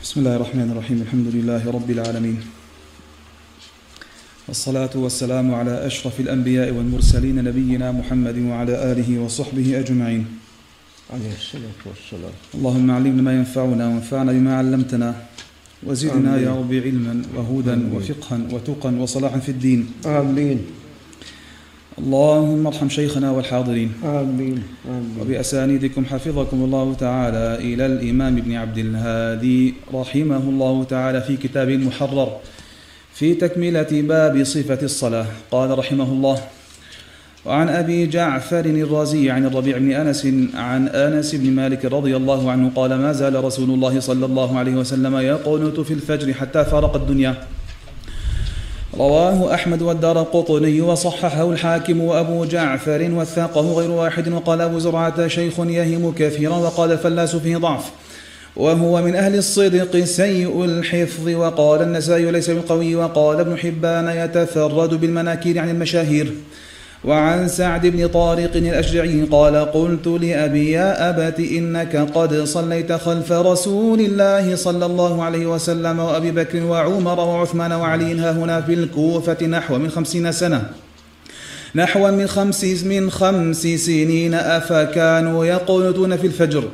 بسم الله الرحمن الرحيم. الحمد لله رب العالمين. والصلاة والسلام على أشرف الأنبياء والمرسلين نبينا محمد وعلى آله وصحبه أجمعين. عليه الصلاة والسلام. اللهم علمنا ما ينفعنا وانفعنا بما علمتنا وزدنا. يا رب علما وهدى. وفقها وتقا وصلاحا في الدين. آمين. اللهم ارحم شيخنا والحاضرين. آمين آمين. وبأسانيدكم حفظكم الله تعالى إلى الإمام ابن عبد الهادي رحمه الله تعالى في كتابه المحرر في تكملة باب صفة الصلاة. قال رحمه الله وعن أبي جعفر الرازي عن الربيع بن أنس عن أنس بن مالك رضي الله عنه قال ما زال رسول الله صلى الله عليه وسلم يقنت في الفجر حتى فارق الدنيا. رواه أحمد والدار قطني وصححه الحاكم وأبو جعفر وثاقه غير واحد وقال أبو زرعة شيخ يهم كثيرا وقال الفلاس فيه ضعف وهو من أهل الصدق سيء الحفظ وقال النسائي ليس بالقوي وقال ابن حبان يتفرد بالمناكير عن المشاهير وعن سعد بن طارق الأشجعي قال قلت لأبي يا أبت إنك قد صليت خلف رسول الله صلى الله عليه وسلم وأبي بكر وعمر وعثمان وعلي ها هنا في الكوفة نحو من خمسين سنة. نحو من خمس من خمس سنين أفكانوا يقنتون في الفجر.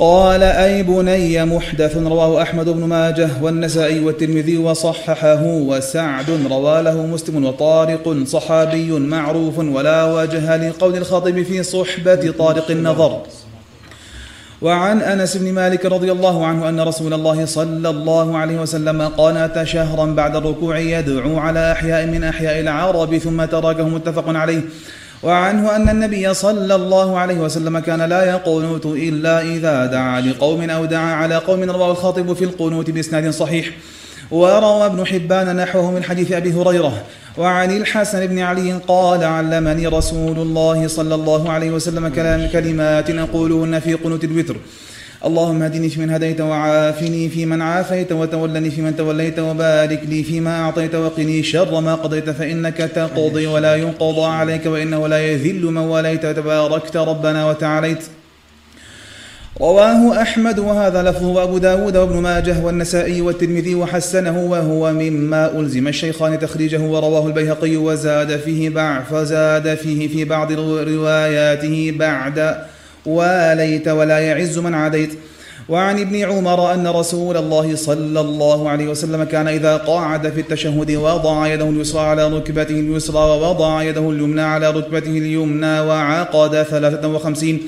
قال أي بني محدث رواه أحمد بن ماجه والنسائي والترمذي وصححه وسعد روى له مسلم وطارق صحابي معروف ولا وجه لقول الخطيب في صحبة طارق النظر. وعن أنس بن مالك رضي الله عنه أن رسول الله صلى الله عليه وسلم قنت شهرا بعد الركوع يدعو على أحياء من أحياء العرب ثم تركه متفق عليه. وعنه أن النبي صلى الله عليه وسلم كان لا يقنت إلا إذا دعا لقوم أو دعا على قوم رواه الخاطب في القنوت بإسناد صحيح. وروى ابن حبان نحوه من حديث أبي هريرة وعن الحسن بن علي قال علمني رسول الله صلى الله عليه وسلم كلام كلمات اقولهن في قنوت الوتر. اللهم اهدني فيمن هديت وعافني فيمن عافيت وتولني فيمن توليت وبارك لي فيما أعطيت وقني شر ما قضيت فإنك تقضي ولا يقضى عليك وإنه لا يذل من واليت تباركت ربنا وتعاليت. رواه أحمد وهذا لفظه وأبو داود وابن ماجه والنسائي والترمذي وحسنه وهو مما ألزم الشيخان تخريجه ورواه البيهقي وزاد فيه بعض فزاد فيه في بعض رواياته بعد واليت ولا يعز من عاديت. وعن ابن عمر أن رسول الله صلى الله عليه وسلم كان إذا قعد في التشهد وضع يده اليسرى على ركبته اليسرى ووضع يده اليمنى على ركبته اليمنى وعقد ثلاثة وخمسين.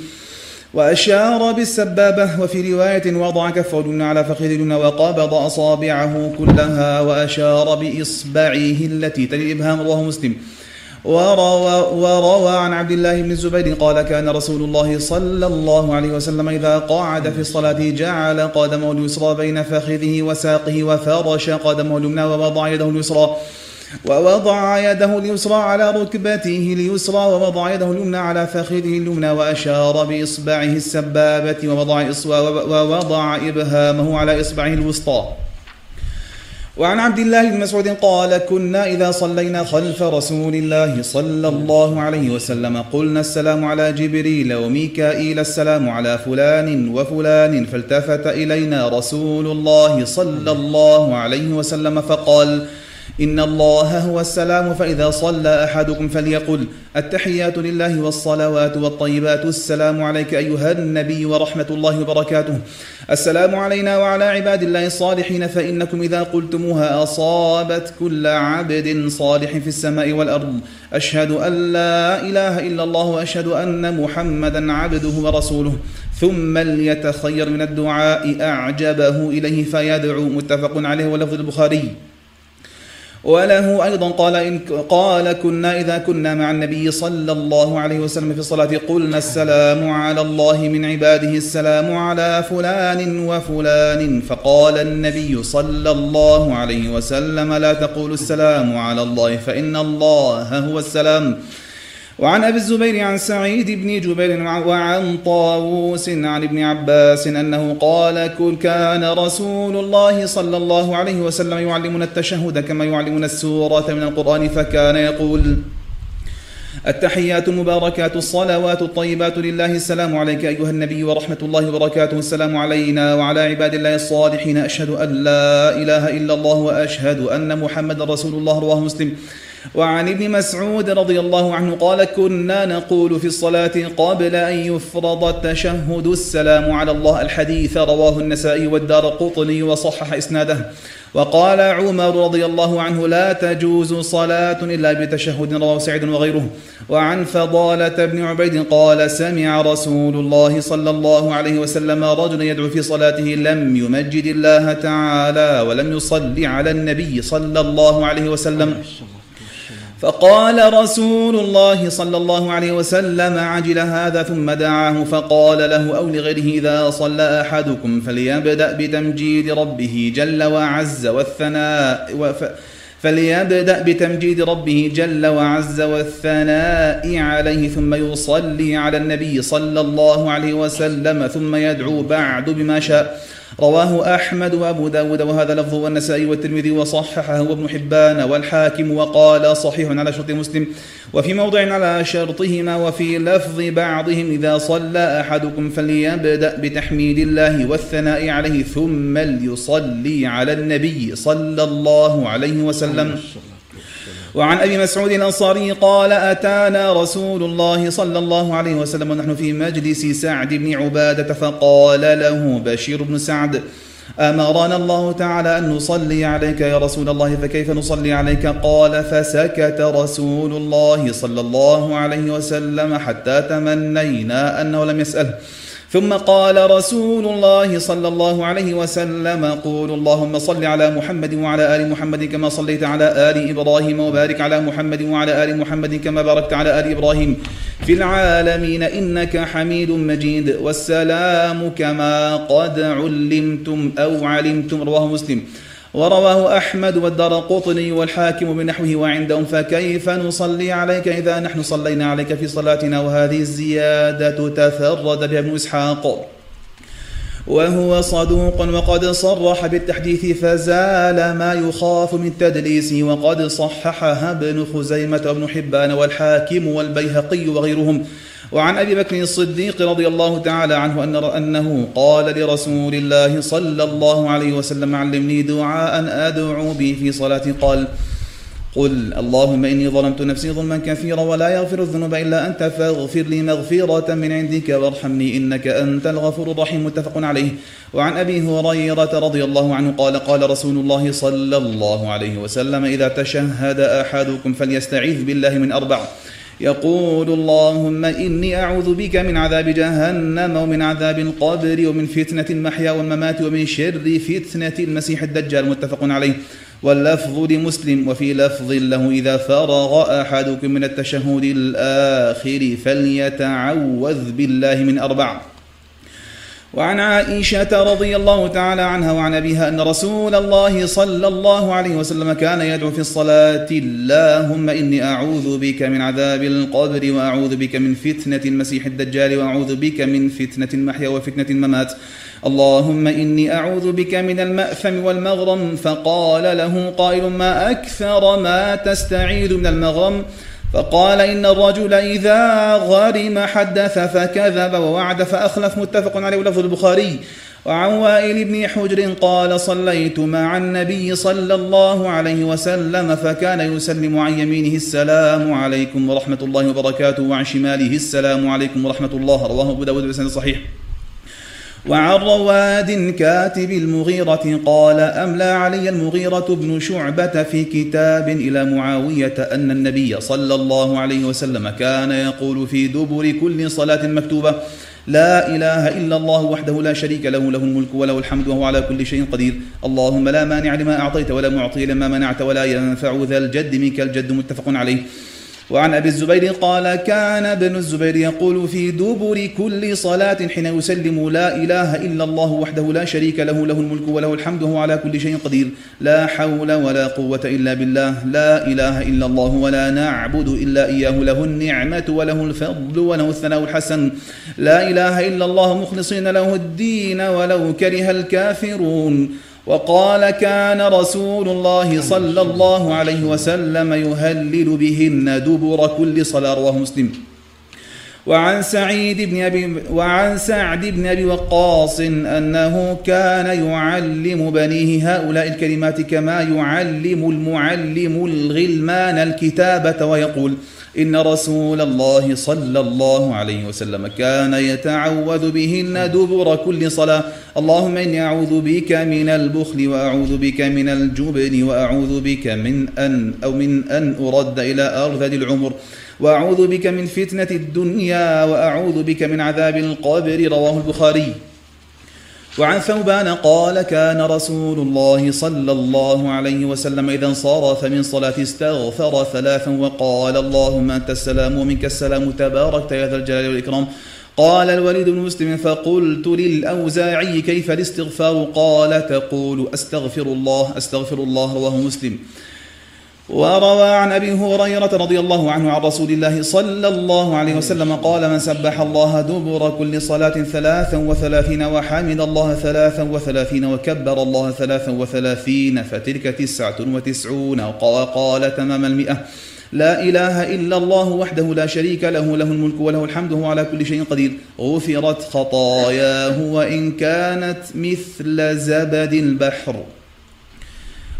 وأشار بالسبابة وفي رواية وضع كفه اليمنى على فخذ اليمنى وقبض أصابعه كلها وأشار بإصبعه التي تلي الإبهام رواه مسلم. وروى, وروى عن عبد الله بن الزبير قال كان رسول الله صلى الله عليه وسلم إذا قعد في الصلاة جعل قدمه اليسرى بين فخذه وساقه وفرش قدمه اليمنى ووضع يده اليسرى ووضع يده اليسرى على ركبته اليسرى ووضع يده اليمنى على فخذه اليمنى وأشار بإصبعه السبابة ووضع, ووضع إبهامه على إصبعه الوسطى. وعن عبد الله بن مسعود قال كنا إذا صلينا خلف رسول الله صلى الله عليه وسلم قلنا السلام على جبريل وميكائيل السلام على فلان وفلان فالتفت إلينا رسول الله صلى الله عليه وسلم فقال إن الله هو السلام فإذا صلى أحدكم فليقل التحيات لله والصلوات والطيبات السلام عليك أيها النبي ورحمة الله وبركاته. السلام علينا وعلى عباد الله الصالحين فإنكم إذا قلتموها أصابت كل عبد صالح في السماء والأرض. أشهد أن لا إله إلا الله وأشهد أن محمدا عبده ورسوله. ثم ليتخير من الدعاء أعجبه إليه فيدعو متفق عليه ولفظ البخاري. وله أيضا قال إن قال كنا إذا كنا مع النبي صلى الله عليه وسلم في الصلاة قلنا السلام على الله من عباده السلام على فلان وفلان. فقال النبي صلى الله عليه وسلم لا تقولوا السلام على الله فإن الله هو السلام. وعن أبي الزبير عن سعيد بن جبير وعن طاووس عن ابن عباس أنه قال كن كان رسول الله صلى الله عليه وسلم يعلمنا التشهد كما يعلمنا السورة من القرآن فكان يقول التحيات المباركات الصلوات الطيبات لله السلام عليك أيها النبي ورحمة الله وبركاته السلام علينا وعلى عباد الله الصالحين أشهد أن لا إله إلا الله وأشهد أن محمد رسول الله رواه مسلم وعن ابن مسعود رضي الله عنه قال كنا نقول في الصلاة قبل أن يفرض التشهد السلام على الله الحديث. رواه النسائي والدار قطني وصحح إسناده. وقال عمر رضي الله عنه لا تجوز صلاة إلا بتشهد. رواه سعيد وغيره. وعن فضالة بن عبيد قال سمع رسول الله صلى الله عليه وسلم رجلا يدعو في صلاته لم يمجد الله تعالى ولم يصلي على النبي صلى الله عليه وسلم. فقال رسول الله صلى الله عليه وسلم عجل هذا ثم دعاه فقال له أو لغيره إذا صلى أحدكم فليبدأ بتمجيد ربه جل وعز والثناء وف فليبدأ بتمجيد ربه جل وعز والثناء عليه ثم يصلي على النبي صلى الله عليه وسلم ثم يدعو بعد بما شاء رواه أحمد وأبو داود وهذا لفظ والنسائي والترمذي وصححه وابن حبان والحاكم وقال صحيح على شرط مسلم. وفي موضع على شرطهما وفي لفظ بعضهم إذا صلى أحدكم فليبدأ بتحميد الله والثناء عليه ثم ليصلي على النبي صلى الله عليه وسلم. وعن أبي مسعود الأنصاري قال أتانا رسول الله صلى الله عليه وسلم ونحن في مجلس سعد بن عبادة فقال له بشير بن سعد أمرنا الله تعالى أن نصلي عليك يا رسول الله فكيف نصلي عليك؟ قال فسكت رسول الله صلى الله عليه وسلم حتى تمنينا أنه لم يسأله. ثم قال رسول الله صلى الله عليه وسلم قول اللهم صل على محمد وعلى آل محمد كما صليت على آل إبراهيم وبارك على محمد وعلى آل محمد كما باركت على آل إبراهيم. في العالمين إنك حميد مجيد. والسلام كما قد علمتم أو علمتم رواه مسلم. ورواه أحمد والدار قطني والحاكم بنحوه وعندهم فكيف نصلي عليك إذا نحن صلينا عليك في صلاتنا؟ وهذه الزيادة تفرد بها ابن إسحاق. وهو صدوق وقد صرح بالتحديث فزال ما يخاف من تدليسه وقد صححها ابن خزيمة وابن حبان والحاكم والبيهقي وغيرهم. وعن أبي بكر الصديق رضي الله تعالى عنه أن أنه قال لرسول الله صلى الله عليه وسلم علمني دعاء أدعو به في صلاتي قال قل اللهم إني ظلمت نفسي ظلما كثيرا ولا يغفر الذنوب إلا أنت فاغفر لي مغفرة من عندك وارحمني إنك أنت الغفور الرحيم متفق عليه. وعن أبي هريرة رضي الله عنه قال قال رسول الله صلى الله عليه وسلم إذا تشهد أحدكم فليستعيذ بالله من أربع يقول اللهم إني أعوذ بك من عذاب جهنم ومن عذاب القبر ومن فتنة المحيا والممات ومن شر فتنة المسيح الدجال متفق عليه. واللفظ لمسلم وفي لفظ له إذا فرغ أحدكم من التشهد الآخر فليتعوذ بالله من أربع. وعن عائشة رضي الله تعالى عنها وعن أبيها أن رسول الله صلى الله عليه وسلم كان يدعو في الصلاة. اللهم إني أعوذ بك من عذاب القبر وأعوذ بك من فتنة المسيح الدجال وأعوذ بك من فتنة المحيا وفتنة الممات. اللهم إني أعوذ بك من المأثم والمغرم. فقال له قائل ما أكثر ما تستعيذ من المغرم؟ فقال إن الرجل إذا غرم حدث فكذب ووعد فأخلف متفق عليه لفظ البخاري. وعن وائل بن حجر قال صليت مع النبي صلى الله عليه وسلم فكان يسلم عن يمينه السلام عليكم ورحمة الله وبركاته وعن شماله السلام عليكم ورحمة الله. رواه أبو داود بسند صحيح. وعن رواد كاتب المغيرة قال أملى علي المغيرة بن شعبة في كتاب إلى معاوية أن النبي صلى الله عليه وسلم كان يقول في دبر كل صلاة مكتوبة لا إله إلا الله وحده لا شريك له له الملك وله الحمد وهو على كل شيء قدير. اللهم لا مانع لما أعطيت ولا معطي لما منعت ولا ينفع ذا الجد منك الجد متفق عليه. وعن أبي الزبير قال كان ابن الزبير يقول في دبر كل صلاة حين يسلم لا إله إلا الله وحده لا شريك له له الملك وله الحمد وهو على كل شيء قدير. لا حول ولا قوة إلا بالله لا إله إلا الله ولا نعبد إلا إياه له النعمة وله الفضل وله الثناء الحسن. لا إله إلا الله مخلصين له الدين ولو كره الكافرون. وقال كان رسول الله صلى الله عليه وسلم يهلل بهن دبر كل صلاة رواه مسلم. وعن سعيد بن أبي وعن سعد بن أبي وقاص أنه كان يعلم بنيه هؤلاء الكلمات كما يعلم المعلم الغلمان الكتابة ويقول إن رسول الله صلى الله عليه وسلم كان يتعوذ بهن دبر كل صلاة. اللهم إني أعوذ بك من البخل وأعوذ بك من الجبن وأعوذ بك من أن أو من أن أرد إلى أرذل العمر. وأعوذ بك من فتنة الدنيا وأعوذ بك من عذاب القبر. رواه البخاري. وعن ثوبان قال كان رسول الله صلى الله عليه وسلم إذا انصرف من صلاة استغفر ثلاثا وقال اللهم أنت السلام ومنك السلام تباركت يا ذا الجلال والإكرام. قال الوليد بن مسلم فقلت للأوزاعي كيف الاستغفار؟ قال تقول أستغفر الله أستغفر الله رواه مسلم. وروى عن أبي هريرة رضي الله عنه عن رسول الله صلى الله عليه وسلم قال من سبح الله دبر كل صلاة ثلاثا وثلاثين وحمد الله ثلاثا وثلاثين وكبر الله ثلاثا وثلاثين فتلك تسعة وتسعون وقال تمام المئة لا إله إلا الله وحده لا شريك له له الملك وله الحمد وهو على كل شيء قدير غفرت خطاياه وإن كانت مثل زبد البحر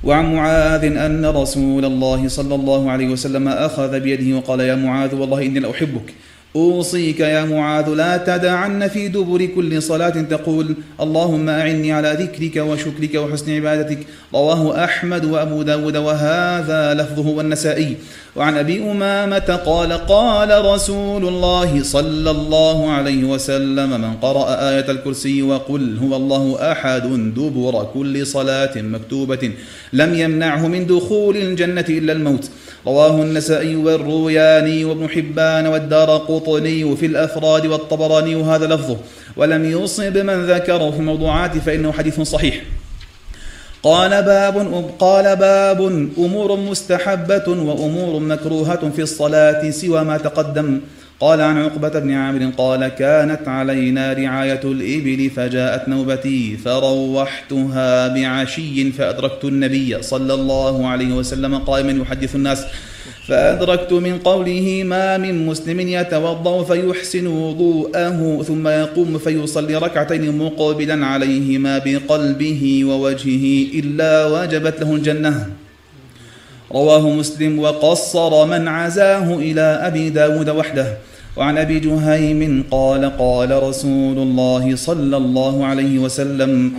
وعن معاذ أن رسول الله صلى الله عليه وسلم أخذ بيده وقال يا معاذ والله إني لأحبك أوصيك يا معاذ لا تدعن في دبر كل صلاة تقول اللهم أعني على ذكرك وشكرك وحسن عبادتك. رواه أحمد وأبو داود وهذا لفظه والنسائي. وعن أبي أمامة قال قال رسول الله صلى الله عليه وسلم من قرأ آية الكرسي وقل هو الله أحد دبر كل صلاة مكتوبة لم يمنعه من دخول الجنة إلا الموت. رواه النسائي والروياني وابن حبان والدار قطني في الأفراد والطبراني وهذا لفظه. ولم يصب من ذكره في الموضوعات فإنه حديث صحيح. قال باب قال باب أمور مستحبة وأمور مكروهة في الصلاة سوى ما تقدم. قال عن عقبة بن عامر قال كانت علينا رعاية الإبل فجاءت نوبتي فروحتها بعشي فأدركت النبي صلى الله عليه وسلم قائما يحدث الناس. فأدركت من قوله ما من مسلم يتوضأ فيحسن وضوءه ثم يقوم فيصلي ركعتين مقبلا عليهما بقلبه ووجهه إلا وجبت له الجنة. رواه مسلم وقصر من عزاه إلى أبي داود وحده. وعن أبي جهيم قال قال رسول الله صلى الله عليه وسلم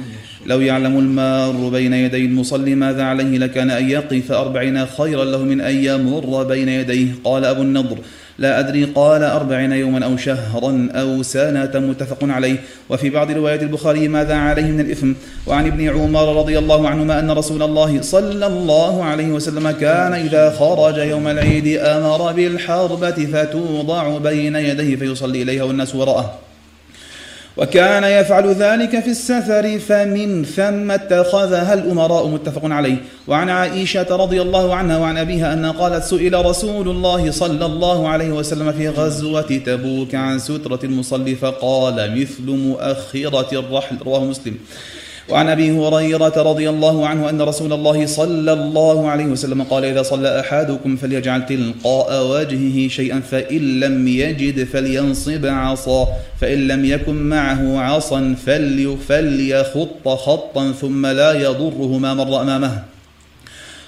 لو يعلم المار بين يدي المصلي ماذا عليه لكان أن يقف أربعين خيرا له من أن يمر بين يديه. قال أبو النضر لا أدري قال أربعين يوما أو شهرا أو سنة متفق عليه. وفي بعض روايات البخاري ماذا عليه من الإثم؟ وعن ابن عمر رضي الله عنهما أن رسول الله صلى الله عليه وسلم كان إذا خرج يوم العيد أمر بالحربة فتوضع بين يديه فيصلي إليها والناس وراءه. وكان يفعل ذلك في السفر فمن ثم اتخذها الأمراء متفق عليه. وعن عائشة رضي الله عنها وعن أبيها أنها قالت سئل رسول الله صلى الله عليه وسلم في غزوة تبوك عن سترة المصلي فقال مثل مؤخرة الرحل. رواه مسلم. وعن أبي هريرة رضي الله عنه أن رسول الله صلى الله عليه وسلم قال إذا صلى أحدكم فليجعل تلقاء وجهه شيئا فإن لم يجد فلينصب عصا فإن لم يكن معه عصا فليخط خطا ثم لا يضره ما مر أمامه.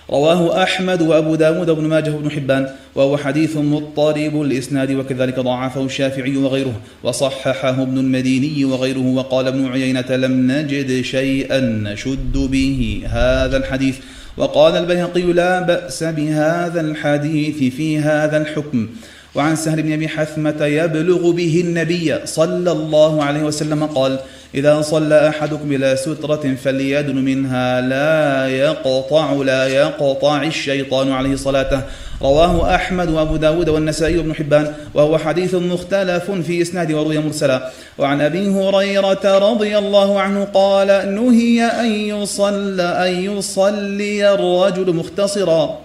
رواه أحمد وأبو داود وابن ماجه وابن حبان وهو حديث مضطرب الإسناد وكذلك ضعفه الشافعي وغيره وصححه ابن المديني وغيره وقال ابن عيينة لم نجد شيئا نشد به هذا الحديث وقال البيهقي لا بأس بهذا الحديث في هذا الحكم وعن سهل بن أبي حثمة يبلغ به النبي صلى الله عليه وسلم قال إذا صلى أحدكم إلى سترة فليدن منها. لا يقطع لا يقطع الشيطان عليه صلاته. رواه أحمد وأبو داود والنسائي وابن حبان. وهو حديث مختلف في إسناد وروي مرسلا. وعن أبي هريرة رضي الله عنه قال نهي أن يصلى أن يصلي الرجل مختصرا.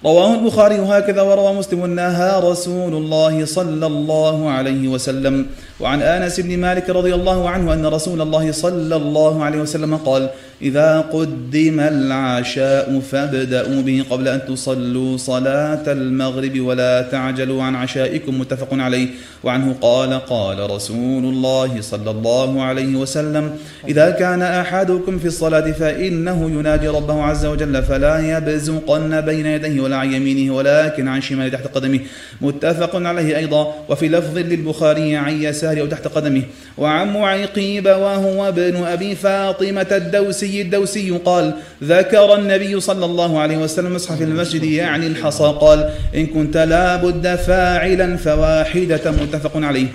رواه البخاري هكذا وروى مسلم نهى رسول الله صلى الله عليه وسلم. وعن آنس بن مالك رضي الله عنه أن رسول الله صلى الله عليه وسلم قال إذا قدم العشاء فابدأوا به قبل أن تصلوا صلاة المغرب ولا تعجلوا عن عشائكم. متفق عليه. وعنه قال قال رسول الله صلى الله عليه وسلم إذا كان أحدكم في الصلاة فإنه يناجي ربه عز وجل فلا يبزقن بين يديه ولا عن يمينه ولكن عن شماله تحت قدمه. متفق عليه أيضا. وفي لفظ للبخاري عن يساره أو تحت قدمه. وعن معيقيب وهو ابن أبي فاطمة الدوسي الدوسي قال ذكر النبي صلى الله عليه وسلم مصحف المسجد يعني الحصى قال إن كنت لابد فاعلا فواحدة متفق عليه.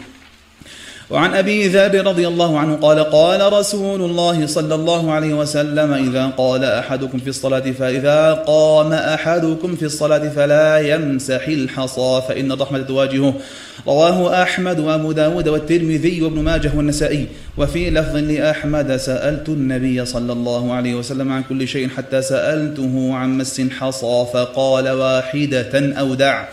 وعن أبي ذر رضي الله عنه قال قال رسول الله صلى الله عليه وسلم إذا قال أحدكم في الصلاة فإذا قام أحدكم في الصلاة فلا يمسح الحصى فإن الرحمة تواجهه. رواه أحمد وأبو داود والترمذي وابن ماجه والنسائي. وفي لفظ لأحمد سألت النبي صلى الله عليه وسلم عن كل شيء حتى سألته عن مس حصى فقال واحدة أو دع.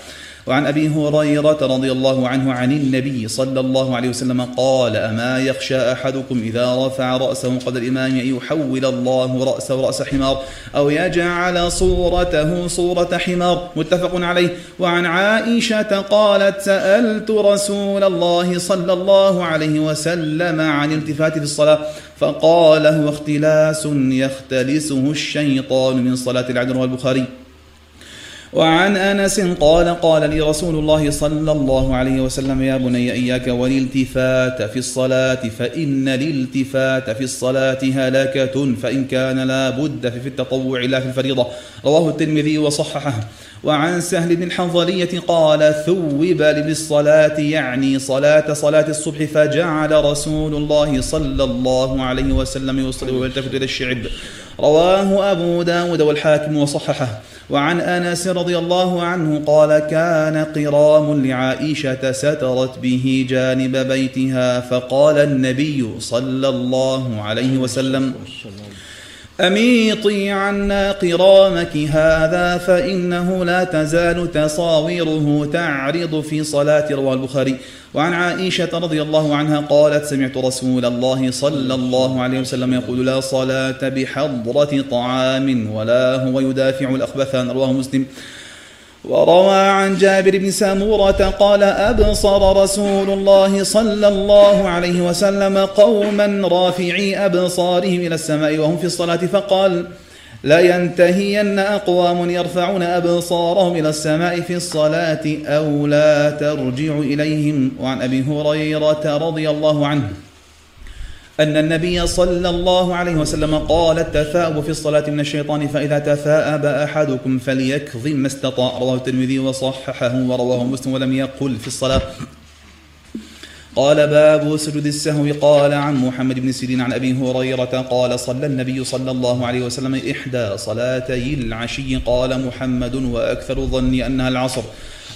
وعن أبي هريرة رضي الله عنه عن النبي صلى الله عليه وسلم قال أما يخشى أحدكم إذا رفع رأسه قبل الإمام أن يحول الله راسه راس حمار أو يجعل صورته صورة حمار متفق عليه. وعن عائشة قالت سألت رسول الله صلى الله عليه وسلم عن التفات في الصلاة فقال هو اختلاس يختلسه الشيطان من صلاة العدل والبخاري وعن أنس قال قال لي رسول الله صلى الله عليه وسلم يا بني إياك والالتفات في الصلاة فإن الالتفات في الصلاة هلكة فإن كان لا بد في التطوع لا في الفريضة. رواه الترمذي وصححه. وعن سهل بن الحنظلية قال ثوب بالصلاة يعني صلاة صلاة الصبح فجعل رسول الله صلى الله عليه وسلم يصلي ويلتفت إلى الشعب. رواه أبو داود والحاكم وصححه. وعن أنس رضي الله عنه قال كان قرام لعائشة سترت به جانب بيتها فقال النبي صلى الله عليه وسلم أميطي عنا قرامك هذا فإنه لا تزال تصاويره تعرض في صلاة رواه البخاري. وعن عائشة رضي الله عنها قالت سمعت رسول الله صلى الله عليه وسلم يقول لا صلاة بحضرة طعام ولا هو يدافع الأخبثان رواه مسلم. وروى عن جابر بن سامورة قال أبصر رسول الله صلى الله عليه وسلم قوما رافعي أبصارهم إلى السماء وهم في الصلاة فقال لا ينتهين أقوام يرفعون أبصارهم إلى السماء في الصلاة أو لا ترجع إليهم؟ وعن أبي هريرة رضي الله عنه. أن النبي صلى الله عليه وسلم قال التثاؤب في الصلاة من الشيطان فإذا تثاءب أحدكم فليكظم ما استطاع. رواه الترمذي وصححه ورواه مسلم ولم يقل في الصلاة. قال باب سجود السهو. قال عن محمد بن سيرين عن أبي هريرة قال صلى النبي صلى الله عليه وسلم إحدى صلاتي العشي. قال محمد وأكثر ظني أنها العصر.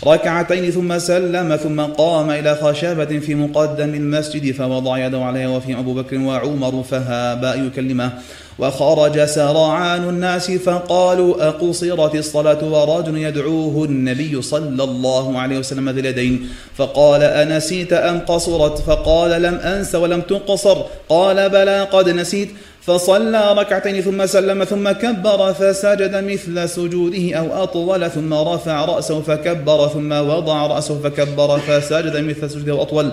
ركعتين ثم سلم ثم قام إلى خشبة في مقدم المسجد فوضع يده عليها وفي أبو بكر وعمر فهابا يكلمه. وخرج سرعان الناس فقالوا أقصرت الصلاة ورجل يدعوه النبي صلى الله عليه وسلم ذي اليدين؟ فقال أنسيت أم قصرت؟ فقال لم أنس ولم تقصر. قال بلى قد نسيت. فصلى ركعتين ثم سلم ثم كبر فسجد مثل سجوده أو أطول ثم رفع رأسه فكبر ثم وضع رأسه فكبر فسجد مثل سجوده أو أطول.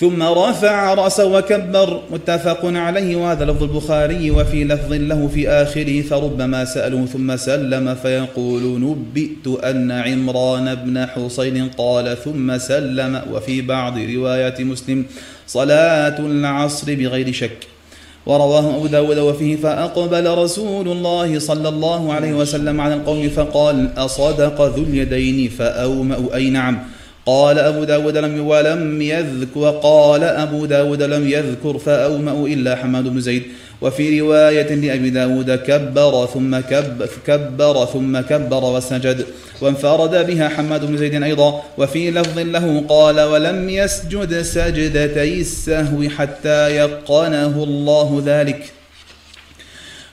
ثم رفع رأسه وكبر. متفق عليه. وهذا لفظ البخاري وفي لفظ له في آخره فربما سألوه ثم سلم فيقول نبئت أن عمران بن حصين قال ثم سلم. وفي بعض روايات مسلم صلاة العصر بغير شك. ورواه أبو داود وفيه فأقبل رسول الله صلى الله عليه وسلم على القوم فقال أصدق ذو اليدين فأومأ. أي نعم. قال أبو داود لم ولم يذكر وقال أبو داود لم يذكر فأومأ إلا حماد بن زيد. وفي رواية لأبي داود كبر ثم كب كبر ثم كبر وسجد. وانفرد بها حماد بن زيد أيضا. وفي لفظ له قال ولم يسجد سجدتي السهو حتى يقنه الله ذلك.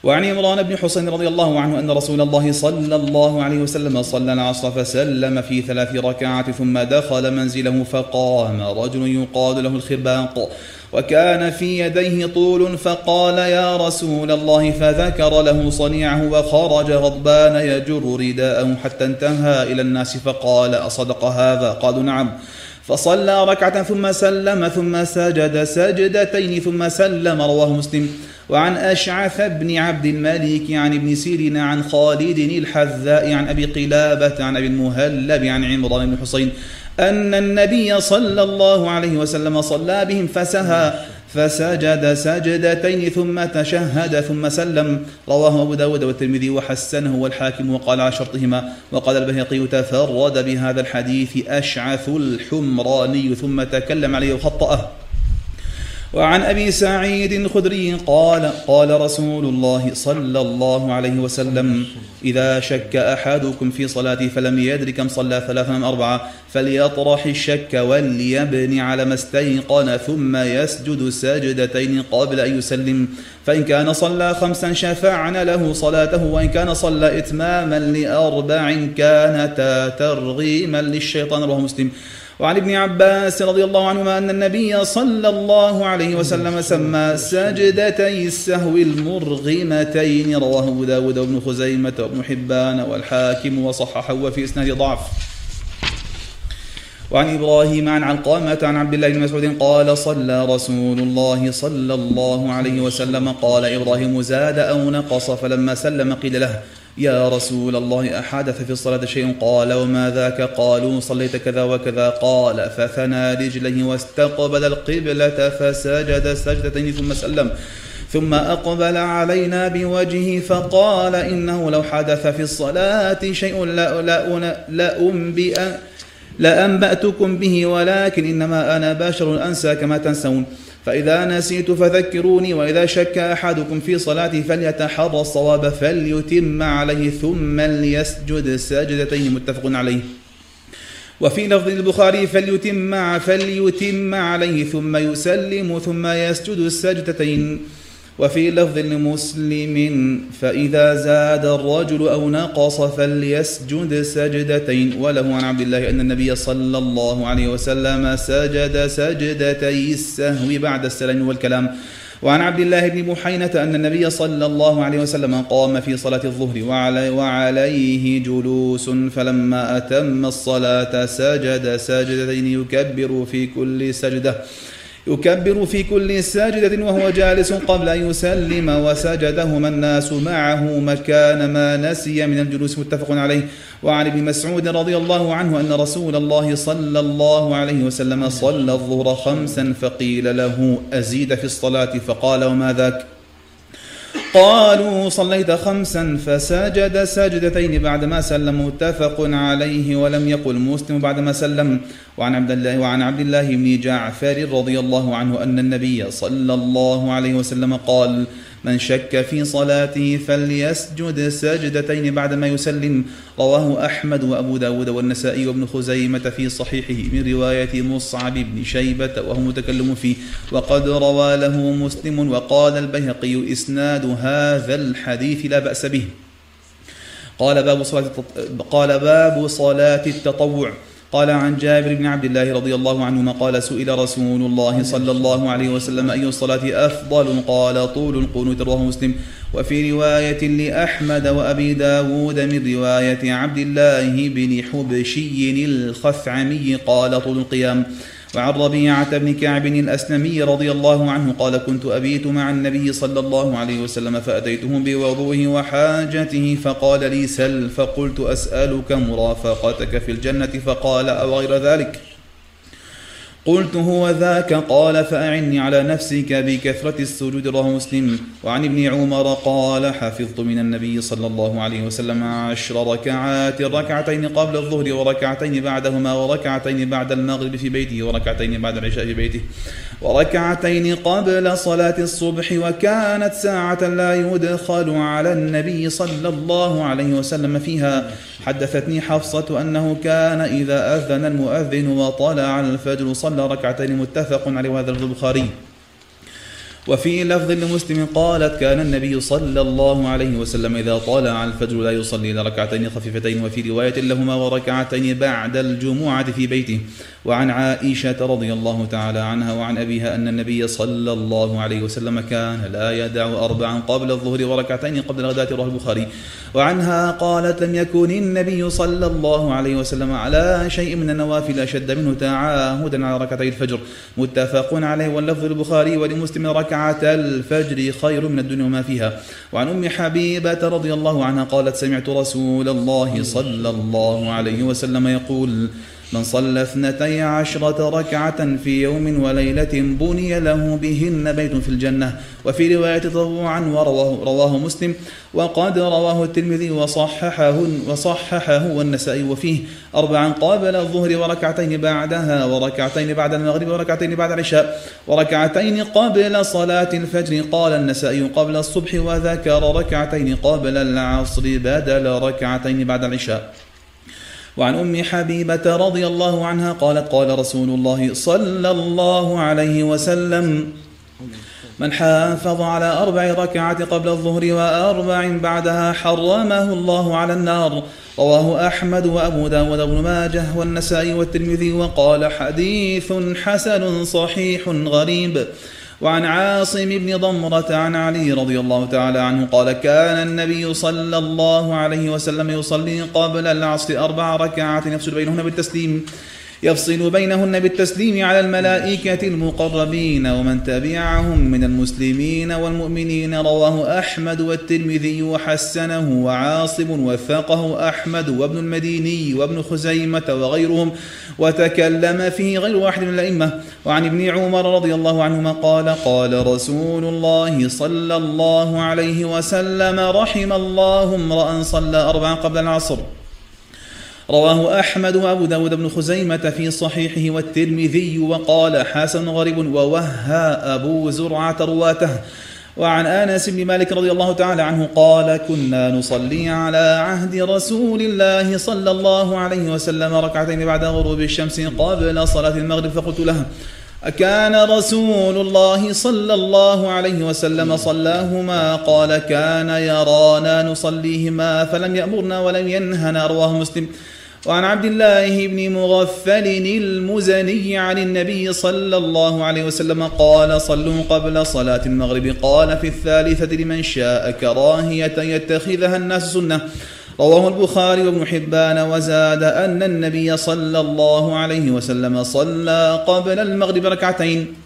وعن عمران بن حسين رضي الله عنه أن رسول الله صلى الله عليه وسلم صلى العصر فسلم في ثلاث ركعات ثم دخل منزله فقام. رجل يقال له الخرباق وكان في يديه طول فقال يا رسول الله فذكر له صنيعه وخرج غضبان يجر رداءه حتى انتهى إلى الناس فقال أصدق هذا؟ قالوا نعم. فصلى ركعة ثم سلم ثم سجد سجدتين ثم سلم رواه مسلم. وعن أشعث بن عبد الملك عن ابن سيرين عن خالد الحذاء عن أبي قلابة عن أبي المهلب عن عمران بن حسين أن النبي صلى الله عليه وسلم صلى بهم فسهى فسجد سجدتين ثم تشهد ثم سلم. رواه أبو داود والترمذي وحسنه والحاكم وقال على شرطهما وقال البهقي تفرد بهذا الحديث أشعث الحمراني ثم تكلم عليه وخطأه. وعن أبي سعيد الخدري قال قال رسول الله صلى الله عليه وسلم إذا شك أحدكم في صلاته فلم يدر كم صلى ثلاثا ام أربعة فليطرح الشك وليبني على ما استيقن ثم يسجد سجدتين قبل أن يسلم. فإن كان صلى خمسا شفعنا له صلاته وإن كان صلى إتماما لأربع كانتا ترغيما للشيطان رواه مسلم. وعن ابن عباس رضي الله عنهما أن النبي صلى الله عليه وسلم سمى سجدتي السهو المرغمتين رواه أبو داود وابن خزيمة وابن حبان والحاكم وصححه وفي إسناد ضعف. وعن إبراهيم عن علقامة عن عبد الله بن مسعود قال صلى رسول الله صلى الله عليه وسلم. قال إبراهيم زاد أو نقص فلما سلم قيل له يا رسول الله أحدث في الصلاة شيء؟ قال وما ذاك؟ قالوا صليت كذا وكذا. قال فثنى رجليه واستقبل القبلة فسجد سجدتين ثم سلم. ثم أقبل علينا بوجهه فقال إنه لو حدث في الصلاة شيء لأنبئ لأنبأتكم به ولكن إنما أنا بشر أنسى كما تنسون. فإذا نسيت فذكروني وإذا شك أحدكم في صلاته فليتحرى الصواب فليتم عليه ثم ليسجد سجدتين متفق عليه. وفي لفظ البخاري فليتم فليتم عليه ثم يسلم ثم يسجد السجدتين وفي لفظ لمسلم فإذا زاد الرجل أو نقص فليسجد سجدتين. وله عن عبد الله أن النبي صلى الله عليه وسلم سجد سجدتي السهو بعد السلام والكلام. وعن عبد الله بن بحينة أن النبي صلى الله عليه وسلم قام في صلاة الظهر وعلي وعليه جلوس فلما أتم الصلاة سجد سجدتين يكبر في كل سجدة. يكبر في كل ساجدة وهو جالس قبل أن يسلم وسجدهما الناس معه مكان ما نسي من الجلوس متفق عليه. وعن ابن مسعود رضي الله عنه أن رسول الله صلى الله عليه وسلم صلى الظهر خمسا فقيل له أزيد في الصلاة؟ فقال وما ذاك؟ قالوا صليت خمسا فسجد سجدتين بعدما سلم متفق عليه ولم يقل مسلم بعدما سلم. وعن عبد الله وعن عبد الله بن جعفر رضي الله عنه أن النبي صلى الله عليه وسلم قال من شك في صلاته فليسجد سجدتين بعدما يسلم. رواه أحمد وأبو داود والنسائي وابن خزيمة في صحيحه من رواية مصعب بن شيبة وهو متكلم فيه. وقد روى له مسلم وقال البيهقي إسناد هذا الحديث لا بأس به. قال باب صلاة قال باب صلاة التطوع. قال عن جابر بن عبد الله رضي الله عنهما قال سئل رسول الله صلى الله عليه وسلم أي الصلاة أفضل؟ قال طول القنوت رواه مسلم. وفي رواية لأحمد وأبي داود من رواية عبد الله بن حبشي الخثعمي قال طول القيام. وعن ربيعة بن كعب الأسلمي رضي الله عنه قال كنت أبيت مع النبي صلى الله عليه وسلم فأتيته بوضوه وحاجته فقال لي سل فقلت أسألك مرافقتك في الجنة. فقال أو غير ذلك؟ قلت هو ذاك قال فأعني على نفسك بكثرة السجود رواه مسلم. وعن ابن عمر قال حفظت من النبي صلى الله عليه وسلم عشر ركعات ركعتين قبل الظهر وركعتين بعدهما وركعتين بعد المغرب في بيته وركعتين بعد العشاء في بيته وركعتين قبل صلاة الصبح. وكانت ساعة لا يدخل على النبي صلى الله عليه وسلم فيها. حدثتني حفصة أنه كان إذا أذن المؤذن وطلع الفجر صلى ركعتين متفق عليه وهذا البخاري. وفي لفظ لمسلم قالت كان النبي صلى الله عليه وسلم إذا طلع الفجر لا يصلي إلا ركعتين خفيفتين وفي رواية لهما وركعتين بعد الجمعة في بيته. وعن عائشة رضي الله تعالى عنها وعن أبيها أن النبي صلى الله عليه وسلم كان لا يدع أربعا قبل الظهر وركعتين قبل الغداة رواه البخاري. وعنها قالت لم يكن النبي صلى الله عليه وسلم على شيء من النوافل أشد منه تعاهدا على ركعتي الفجر. متفق عليه واللفظ البخاري ولمسلم ركعة الفجر خير من الدنيا وما فيها. وعن أم حبيبة رضي الله عنها قالت سمعت رسول الله صلى الله عليه وسلم يقول من صلى اثنتي عشرة ركعة في يوم وليلة بني له بهن بيت في الجنة. وفي رواية تطوعا ورواه رواه مسلم. وقد رواه الترمذي وصححه وصححه والنسائي. وفيه أربعا قابل الظهر وركعتين بعدها وركعتين بعد المغرب وركعتين بعد العشاء وركعتين قبل صلاة الفجر. قال النسائي قبل الصبح وذكر ركعتين قبل العصر بدل ركعتين بعد العشاء. وعن أم حبيبة رضي الله عنها قالت قال رسول الله صلى الله عليه وسلم من حافظ على أربع ركعات قبل الظهر وأربع بعدها حرمه الله على النار. رواه أحمد وأبو داود بن ماجه والنسائي والترمذي وقال حديث حسن صحيح غريب. وعن عاصم بن ضمرة عن علي رضي الله تعالى عنه قال كان النبي صلى الله عليه وسلم يصلي قبل العصر أربع ركعات يفصل بينهن بالتسليم. يفصل بينهن بالتسليم على الملائكة المقربين ومن تبعهم من المسلمين والمؤمنين. رواه أحمد والترمذي وحسنه وعاصم وثقه أحمد وابن المديني وابن خزيمة وغيرهم. وتكلم فيه غير واحد من الأئمة. وعن ابن عمر رضي الله عنهما قال قال رسول الله صلى الله عليه وسلم رحم الله امرأ صلى أربعا قبل العصر. رواه أحمد وأبو داود بن خزيمة في صحيحه والترمذي وقال حسن غريب ووهى أبو زرعة رواته. وعن آنس بن مالك رضي الله تعالى عنه قال كنا نصلي على عهد رسول الله صلى الله عليه وسلم ركعتين بعد غروب الشمس قبل صلاة المغرب. فقلت له أكان رسول الله صلى الله عليه وسلم صلاهما؟ قال كان يرانا نصليهما فلم يأمرنا ولم ينهنا. رواه مسلم. وعن عبد الله بن مغفل المزني عن النبي صلى الله عليه وسلم قال صلوا قبل صلاة المغرب. قال في الثالثة لمن شاء كراهية يتخذها الناس سنة. رواه البخاري وابن حبان وزاد أن النبي صلى الله عليه وسلم صلى قبل المغرب ركعتين.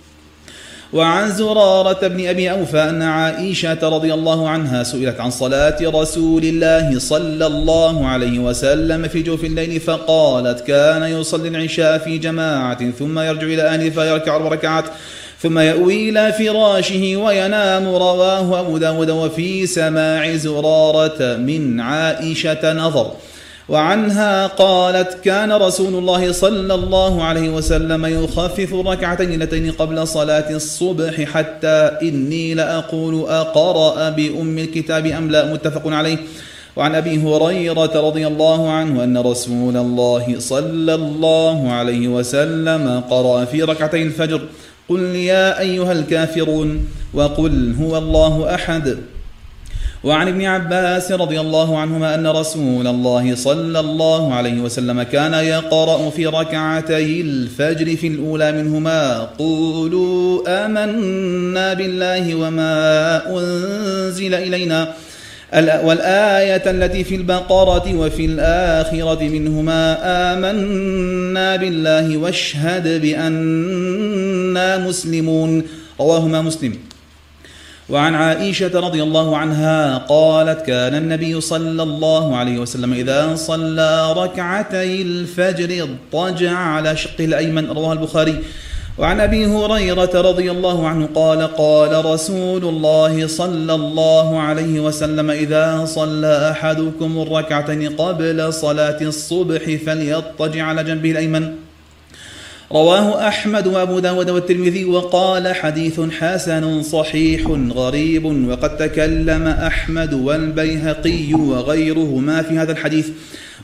وعن زرارة بن أبي أوفى أن عائشة رضي الله عنها سئلت عن صلاة رسول الله صلى الله عليه وسلم في جوف الليل فقالت كان يصلي العشاء في جماعة ثم يرجع إلى أهله فيركع أربع ركعات ثم يأوي إلى فراشه وينام رواه أبو داود وفي سماع زرارة من عائشة نظر وعنها قالت كان رسول الله صلى الله عليه وسلم يخفف الركعتين اللتين قبل صلاة الصبح حتى إني لأقول أقرأ بأم الكتاب أم لا متفق عليه. وعن أبي هريرة رضي الله عنه أن رسول الله صلى الله عليه وسلم قرأ في ركعتي الفجر. قل يا أيها الكافرون وقل هو الله أحد. وعن ابن عباس رضي الله عنهما أن رسول الله صلى الله عليه وسلم كان يقرأ في ركعتي الفجر في الأولى منهما قولوا آمنا بالله وما أنزل إلينا والآية التي في البقرة وفي الآخرة منهما آمنا بالله واشهد بأننا مسلمون. رواهما مسلم. وعن عائشة رضي الله عنها قالت كان النبي صلى الله عليه وسلم إذا صلى ركعتي الفجر اضطجع على شقه الأيمن. رواه البخاري. وعن أبي هريرة رضي الله عنه قال قال رسول الله صلى الله عليه وسلم إذا صلى أحدكم الركعتين قبل صلاة الصبح فليضطجع على جنبه الأيمن. رواه أحمد وأبو داود والترمذي وقال حديث حسن صحيح غريب وقد تكلم أحمد والبيهقي وغيرهما في هذا الحديث.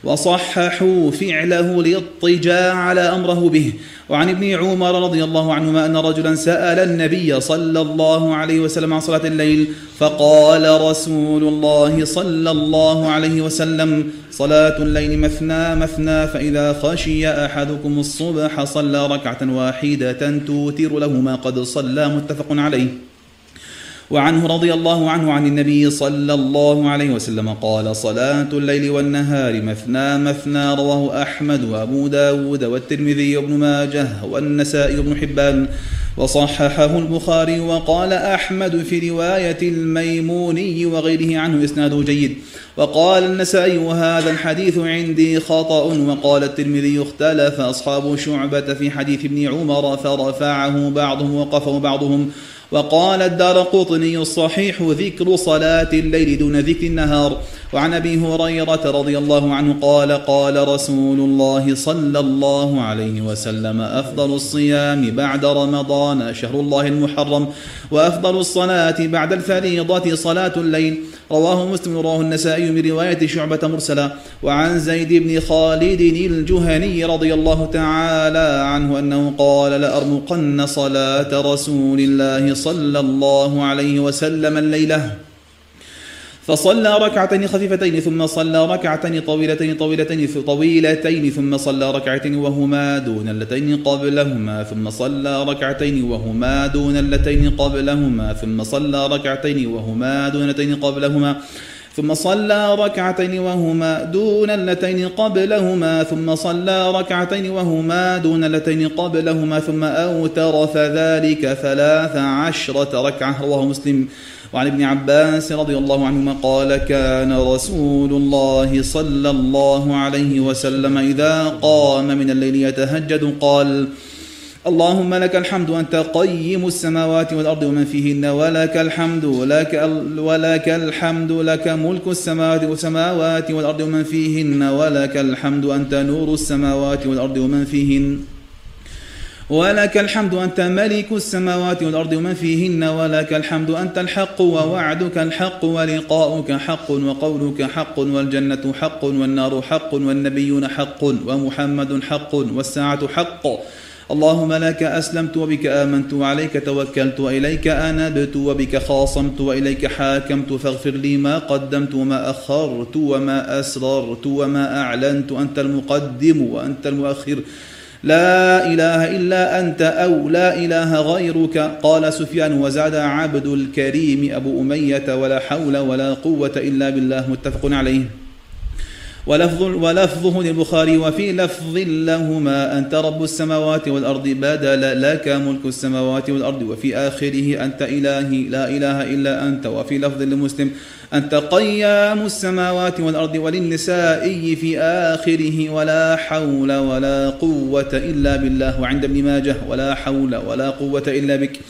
وصححوا فعله للاضطجاع على أمره به. وعن ابن عمر رضي الله عنهما أن رجلا سأل النبي صلى الله عليه وسلم عن صلاة الليل فقال رسول الله صلى الله عليه وسلم صلاة الليل مثنى مثنى فإذا خشي أحدكم الصبح صلى ركعة واحدة توتر له ما قد صلى. متفق عليه. وعنه رضي الله عنه عن النبي صلى الله عليه وسلم قال صلاة الليل والنهار مثنى مثنى رواه أحمد وأبو داود والترمذي وابن ماجه والنسائي وابن حبان وصححه البخاري وقال أحمد في رواية الميموني وغيره عنه إسناده جيد. وقال النسائي وهذا الحديث عندي خطأ. وقال الترمذي اختلف أصحاب شعبة في حديث ابن عمر فرفعه بعضهم وقفه بعضهم وقال الدار قطني الصحيح ذكر صلاة الليل دون ذكر النهار. وعن أبي هريرة رضي الله عنه قال قال رسول الله صلى الله عليه وسلم أفضل الصيام بعد رمضان شهر الله المحرم وأفضل الصلاة بعد الفريضة صلاة الليل. رواه مسلم رواه النسائي من رواية شعبة مرسلا. وعن زيد بن خالد الجهني رضي الله تعالى عنه أنه قال لأرمقن صلاة رسول الله صلى الله عليه وسلم الليلة. فصلى ركعتين خفيفتين ثم صلى ركعتين طويلتين طويلتين طويلتين ثم صلى ركعتين وهما دون اللتين قبلهما ثم صلى ركعتين وهما دون اللتين قبلهما ثم صلى ركعتين وهما دون اللتين قبلهما ثم صلى ركعتين وهما دون اللتين قبلهما. ثم صلى ركعتين وهما دون اللتين قبلهما ثم أوتر فذلك ثلاث عشرة ركعة رواه مسلم. وعن ابن عباس رضي الله عنهما قال كان رسول الله صلى الله عليه وسلم إذا قام من الليل يتهجد قال اللهم لك الحمد أنت قيم السماوات والأرض ومن فيهن ولك الحمد لك ولك الحمد لك ملك السماوات والسماوات والأرض ومن فيهن ولك الحمد أنت نور السماوات والأرض ومن فيهن. ولك الحمد أنت ملك السماوات والأرض ومن فيهن ولك الحمد أنت الحق ووعدك الحق ولقاؤك حق وقولك حق والجنة حق والنار حق والنبيون حق ومحمد حق والساعة حق. اللهم لك أسلمت وبك آمنت وعليك توكلت وإليك أنبت وبك خاصمت وإليك حاكمت فاغفر لي ما قدمت وما أخرت وما أسررت وما أعلنت أنت المقدم وأنت المؤخر. لا إله إلا أنت أو لا إله غيرك. قال سفيان وزاد عبد الكريم أبو أمية ولا حول ولا قوة إلا بالله. متفق عليه. ولفظ ولفظه للبخاري وفي لفظ لهما أنت رب السماوات والأرض بدل لك ملك السماوات والأرض وفي آخره أنت إلهي لا إله إلا أنت وفي لفظ لمسلم أنت قيام السماوات والأرض وللنساء في آخره ولا حول ولا قوة إلا بالله وعند ابن ماجه ولا حول ولا قوة إلا بك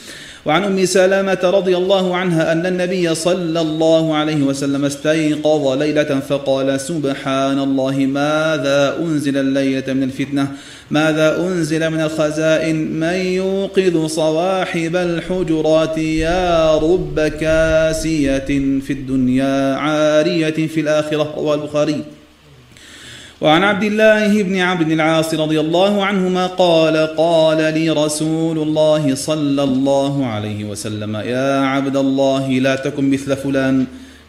وعن أم سلمه رضي الله عنها أن النبي صلى الله عليه وسلم استيقظ ليلة فقال سبحان الله ماذا أنزل الليلة من الفتنة؟ ماذا أنزل من الخزائن؟ من يوقظ صواحب الحجرات يا رب كاسية في الدنيا عارية في الآخرة رواه البخاري. وعن عبد الله بن عبد العاص رضي الله عنهما قال قال لي رسول الله صلى الله عليه وسلم يا عبد الله لا تكن مثل فلان.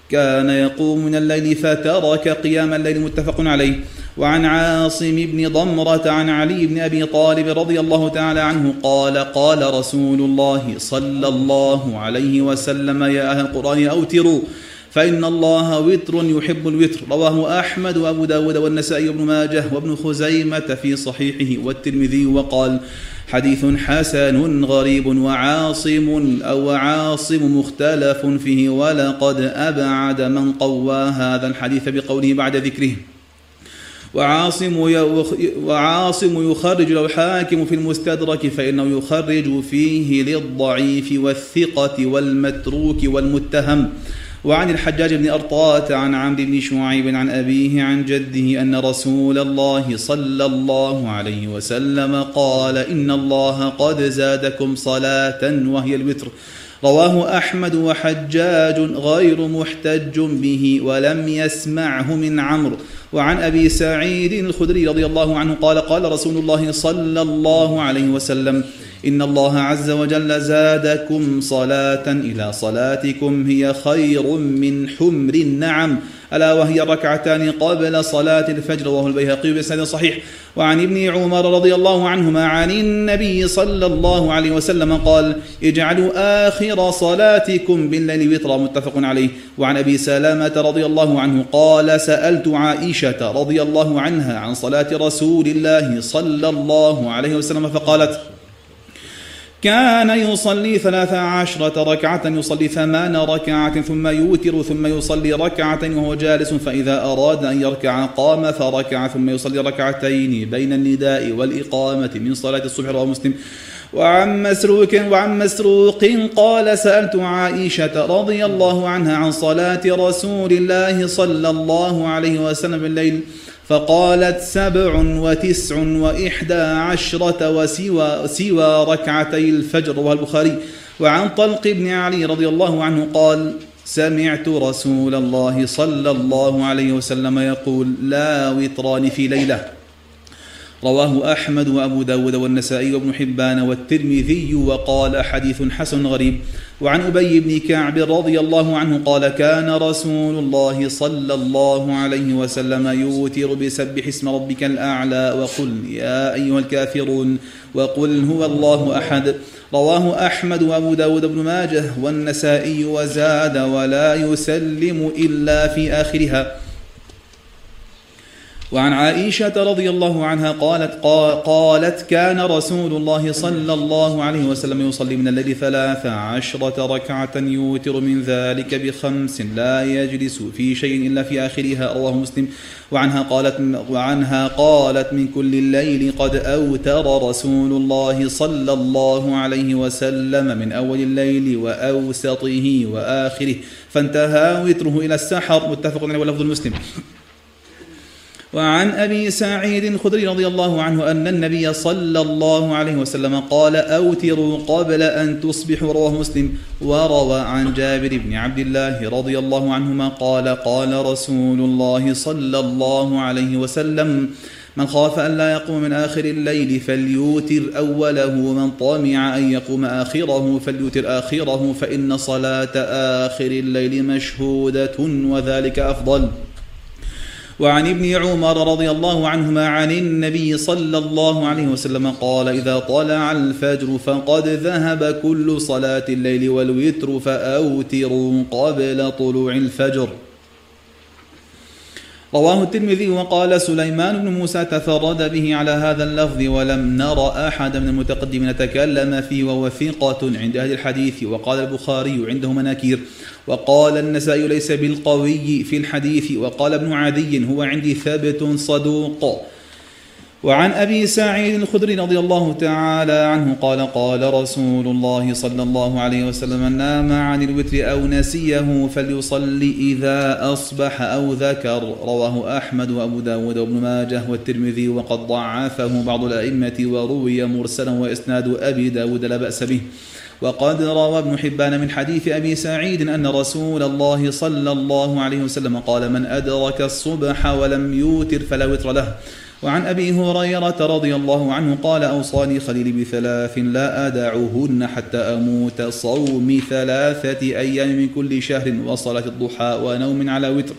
كان يقوم من الليل فترك قيام الليل متفق عليه. وعن عاصم بن ضمرة عن علي بن أبي طالب رضي الله تعالى عنه قال قال رسول الله صلى الله عليه وسلم يا أهل القرآن أوتروا. فإن الله وتر يحب الوتر. رواه أحمد وأبو داود والنسائي وابن ماجه وابن خزيمة في صحيحه والترمذي وقال حديث حسن غريب وعاصم أو عاصم مختلف فيه ولقد أبعد من قوى هذا الحديث بقوله بعد ذكره. وعاصم وعاصم يخرج الحاكم في المستدرك فإنه يخرج فيه للضعيف والثقة والمتروك والمتهم. وعن الحجاج بن أرطاة عن عمرو بن شعيب عن أبيه عن جده أن رسول الله صلى الله عليه وسلم قال إن الله قد زادكم صلاة وهي الوتر. رواه أحمد وحجاج غير محتج به ولم يسمعه من عمرو. وعن أبي سعيد الخدري رضي الله عنه قال قال رسول الله صلى الله عليه وسلم إن الله عز وجل زادكم صلاة إلى صلاتكم هي خير من حمر النعم. ألا وهي ركعتان قبل صلاة الفجر رواه البيهقي بسند صحيح. وعن ابن عمر رضي الله عنهما عن النبي صلى الله عليه وسلم قال اجعلوا آخر صلاتكم بالليل وترا متفق عليه. وعن أبي سلامة رضي الله عنه قال سألت عائشة رضي الله عنها عن صلاة رسول الله صلى الله عليه وسلم فقالت كان يصلي ثلاث عشرة ركعة يصلي ثمان ركعات ثم يوتر ثم يصلي ركعة وهو جالس فإذا أراد أن يركع قام فركع ثم يصلي ركعتين بين النداء والإقامة من صلاة الصبح رواه مسلم. وعن مسروق وعن مسروق قال سألت عائشة رضي الله عنها عن صلاة رسول الله صلى الله عليه وسلم بالليل فقالت سبع وتسع وإحدى عشرة وسوى سوى ركعتي الفجر. رواه البخاري. وعن طلق بن علي رضي الله عنه قال سمعت رسول الله صلى الله عليه وسلم يقول لا وطران في ليلة. رواه أحمد وأبو داود والنسائي وابن حبان والترمذي وقال حديث حسن غريب. وعن أبي بن كعب رضي الله عنه قال كان رسول الله صلى الله عليه وسلم يوتر بسبح اسم ربك الأعلى وقل يا أيها الكافرون وقل هو الله أحد. رواه أحمد وأبو داود بن ماجه والنسائي وزاد ولا يسلم إلا في آخرها. وعن عائشة رضي الله عنها قالت قالت كان رسول الله صلى الله عليه وسلم يصلي من الليل ثلاث عشرة ركعة يوتر من ذلك بخمس لا يجلس في شيء إلا في آخرها. رواه مسلم. وعنها قالت وعنها قالت من كل الليل قد أوتر رسول الله صلى الله عليه وسلم من أول الليل وأوسطه وآخره. فانتهى وتره إلى السحر. متفق عليه ولفظ المسلم. وعن أبي سعيد الخدري رضي الله عنه أن النبي صلى الله عليه وسلم قال أوتروا قبل أن تصبحوا رواه مسلم وروى عن جابر بن عبد الله رضي الله عنهما قال قال رسول الله صلى الله عليه وسلم من خاف أن لا يقوم من آخر الليل فليوتر أوله ومن طمع أن يقوم آخره فليوتر آخره فإن صلاة آخر الليل مشهودة وذلك أفضل وعن ابن عمر رضي الله عنهما عن النبي صلى الله عليه وسلم قال إذا طلع الفجر فقد ذهب كل صلاة الليل والوتر فأوتروا قبل طلوع الفجر. رواه الترمذي وقال سليمان بن موسى تفرد به على هذا اللفظ ولم نر أحد من المتقدمين تكلم فيه وهو ثقة عند أهل الحديث وقال البخاري عنده مناكير وقال النسائي ليس بالقوي في الحديث وقال ابن عدي هو عندي ثابت صدوق وعن أبي سعيد الخدري رضي الله تعالى عنه قال قال رسول الله صلى الله عليه وسلم من نام عن الوتر أو نسيه فليصلي إذا أصبح أو ذكر. رواه أحمد وأبو داود وابن ماجه والترمذي وقد ضعفه بعض الأئمة وروي مرسلا وإسناد أبي داود لا بأس به. وقد روى ابن حبان من حديث أبي سعيد أن رسول الله صلى الله عليه وسلم قال من أدرك الصبح ولم يوتر فلا وتر له. وعن أبي هريرة رضي الله عنه قال أوصاني خليلي بثلاث لا أدعهن حتى أموت. صوم ثلاثة أيام من كل شهر وصلاة الضحى ونوم على وتر.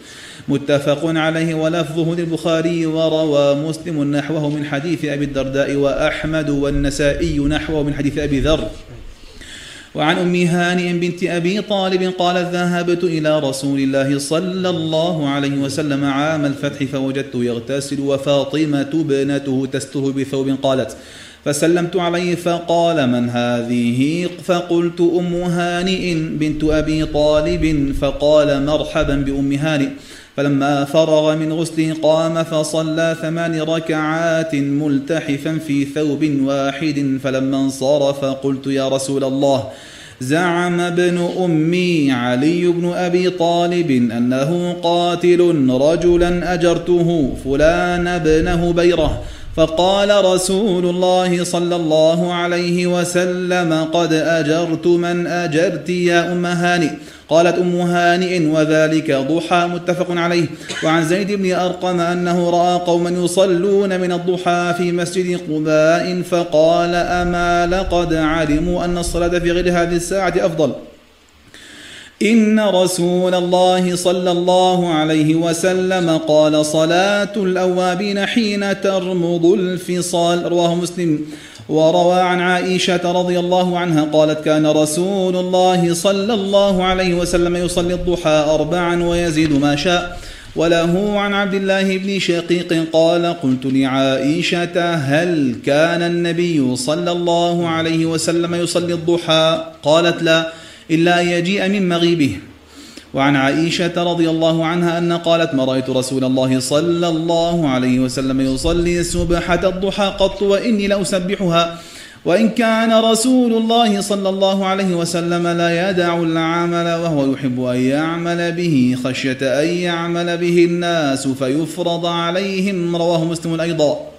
متفق عليه ولفظه للبخاري وروى مسلم نحوه من حديث أبي الدرداء وأحمد والنسائي نحوه من حديث أبي ذر. وعن ام هانئ بنت أبي طالب قالت ذهبت إلى رسول الله صلى الله عليه وسلم عام الفتح فوجدته يغتسل وفاطمة ابنته تستر بثوب قالت فسلمت عليه فقال من هذه؟ فقلت أم هانئ بنت أبي طالب فقال مرحبا بأم هانئ فلما فرغ من غسله قام فصلى ثمان ركعات ملتحفا في ثوب واحد فلما انصرف قلت يا رسول الله زعم ابن أمي علي بن أبي طالب أنه قاتل رجلا أجرته فلان ابنه بيره. فقال رسول الله صلى الله عليه وسلم قد أجرت من أجرت يا أم هانئ. قالت أم هانئ وذلك ضحى. متفق عليه. وعن زيد بن أرقم أنه رأى قوما يصلون من الضحى في مسجد قباء فقال أما لقد علموا أن الصلاة في غير هذه الساعة أفضل. إن رسول الله صلى الله عليه وسلم قال صلاة الأوابين حين ترمض الفصال. رواه مسلم. وروى عن عائشة رضي الله عنها قالت كان رسول الله صلى الله عليه وسلم يصلي الضحى أربعا ويزيد ما شاء. وله عن عبد الله بن شقيق قال قلت لعائشة هل كان النبي صلى الله عليه وسلم يصلي الضحى؟ قالت لا. إلا أن يجيء من مغيبه. وعن عائشة رضي الله عنها أن قالت ما رأيت رسول الله صلى الله عليه وسلم يصلي سبحة الضحى قط وإني لأسبحها. وإن كان رسول الله صلى الله عليه وسلم لا يدع العمل وهو يحب أن يعمل به خشية أن يعمل به الناس فيفرض عليهم. رواه مسلم أيضا.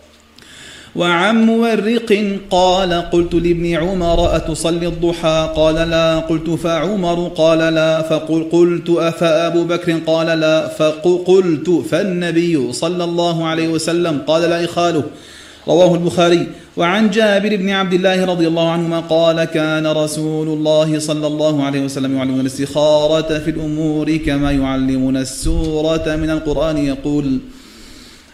وعن مورق قال قلت لابن عمر أتصلي الضحى؟ قال لا. قلت فعمر؟ قال لا. فقل قلت أفأبو بكر؟ قال لا. فقلت فالنبي صلى الله عليه وسلم قال لا إخاله رواه البخاري. وعن جابر بن عبد الله رضي الله عنهما قال كان رسول الله صلى الله عليه وسلم يعلمنا الاستخارة في الأمور كما يعلمنا السورة من القرآن. يقول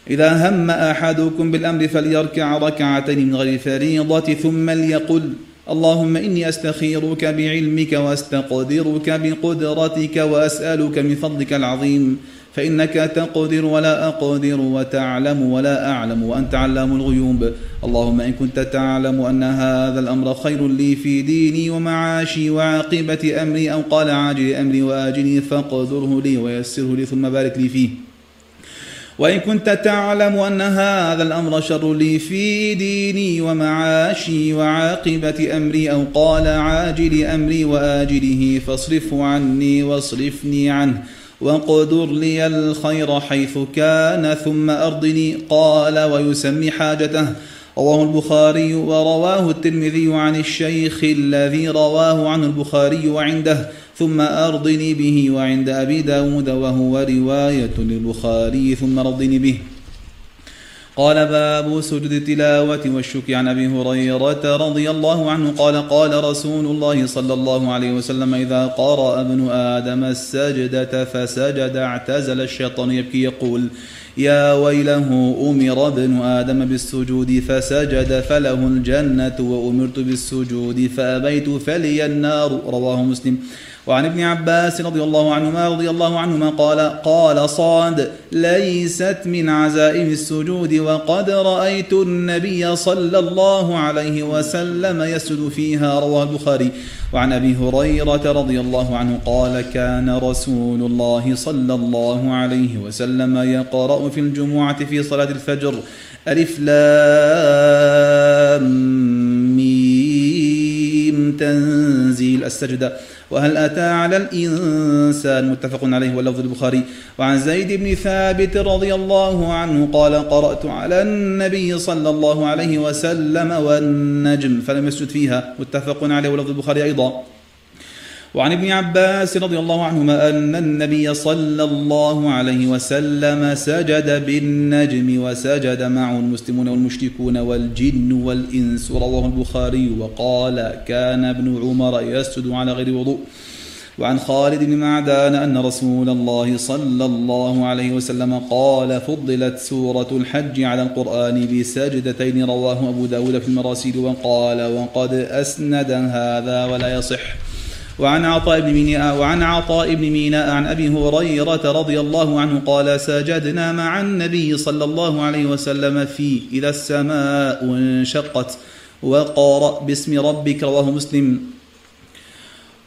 إذا هم أحدكم بالأمر فليركع ركعتين من غير فريضة ثم ليقل اللهم إني أستخيرك بعلمك وأستقدرك بقدرتك وأسألك من فضلك العظيم فإنك تقدر ولا أقدر وتعلم ولا أعلم وأنت علام الغيوب. اللهم إن كنت تعلم أن هذا الأمر خير لي في ديني ومعاشي وعاقبة أمري أو قال عاجل أمري وآجلي فاقدره لي ويسره لي ثم بارك لي فيه. وإن كنت تعلم أن هذا الأمر شر لي في ديني ومعاشي وعاقبة أمري أو قال عاجل أمري وآجله فاصرفه عني واصرفني عنه وقدر لي الخير حيث كان ثم أرضني. قال ويسمي حاجته. رواه البخاري ورواه الترمذي عن الشيخ الذي رواه عنه البخاري وعنده. ثم أرضني به وعند أبي داود وهو رواية للبخاري ثم رضني به. قال باب سجد التلاوة والشكي عن أبي هريرة رضي الله عنه. قال قال رسول الله صلى الله عليه وسلم إذا قرأ ابن آدم السجدة فسجد اعتزل الشيطان يبكي يقول يا ويله أمر ابن آدم بالسجود فسجد فله الجنة وأمرت بالسجود فأبيت فلي النار. رواه مسلم. وعن ابن عباس رضي الله عنهما رضي الله عنهما قال قال صاد ليست من عزائم السجود وقد رأيت النبي صلى الله عليه وسلم يسجد فيها رواه البخاري. وعن أبي هريرة رضي الله عنه قال كان رسول الله صلى الله عليه وسلم يقرأ في الجمعة في صلاة الفجر ألف لام ميم تنزيل السجدة وهل أتى على الإنسان؟ متفق عليه واللفظ البخاري. وعن زيد بن ثابت رضي الله عنه قال قرأت على النبي صلى الله عليه وسلم والنجم. فلم يسجد فيها. متفق عليه واللفظ البخاري أيضا. وعن ابن عباس رضي الله عنهما أن النبي صلى الله عليه وسلم سجد بالنجم وسجد معه المسلمون والمشركون والجن والإنس رواه البخاري وقال كان ابن عمر يسجد على غير وضوء. وعن خالد بن معدان أن رسول الله صلى الله عليه وسلم قال فضلت سورة الحج على القرآن بسجدتين رواه أبو داود في المراسيل وقال وقد أسند هذا ولا يصح. وعن عطاء بن ميناء وعن عطاء بن ميناء عن أبي هريرة رضي الله عنه قال سجدنا مع النبي صلى الله عليه وسلم في إذا السماء انشقت وقرأ باسم ربك رواه مسلم.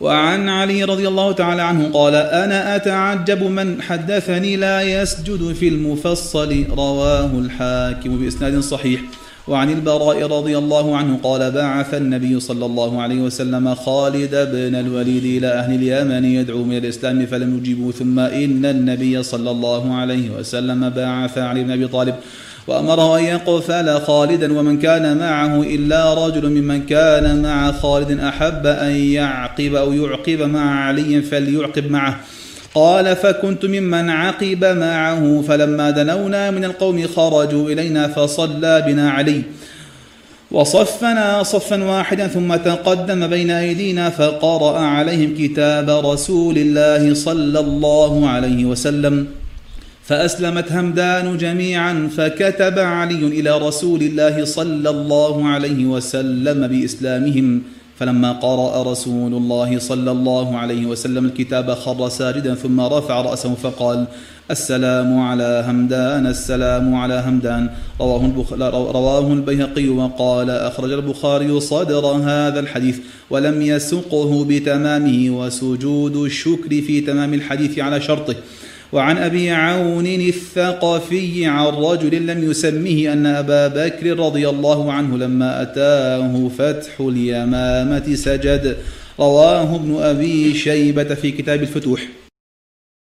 وعن علي رضي الله تعالى عنه قال أنا أتعجب من حدثني لا يسجد في المفصل. رواه الحاكم بإسناد صحيح. وعن البراء رضي الله عنه قال بعث النبي صلى الله عليه وسلم خالد بن الوليد إلى أهل اليمن يدعوهم إلى الإسلام فلم يجيبوا ثم إن النبي صلى الله عليه وسلم بعث علي بن أبي طالب وأمره أن يقفل خالدا ومن كان معه إلا رجل ممن كان مع خالد أحب أن يعقب أو يعقب مع علي فليعقب معه. قال فكنت ممن عقب معه فلما دنونا من القوم خرجوا إلينا فصلى بنا علي. وصفنا صفا واحدا ثم تقدم بين أيدينا فقرأ عليهم كتاب رسول الله صلى الله عليه وسلم. فأسلمت همدان جميعا فكتب علي إلى رسول الله صلى الله عليه وسلم بإسلامهم. فلما قرأ رسول الله صلى الله عليه وسلم الكتاب خر ساجدا ثم رفع رأسه فقال السلام على همدان السلام على همدان. رواه, البخ... رواه البيهقي وقال أخرج البخاري صدر هذا الحديث ولم يسقه بتمامه وسجود الشكر في تمام الحديث على شرطه. وعن أبي عون الثقفي عن رجل لم يسمه أن أبا بكر رضي الله عنه لما أتاه فتح اليمامة سجد. رواه ابن أبي شيبة في كتاب الفتوح.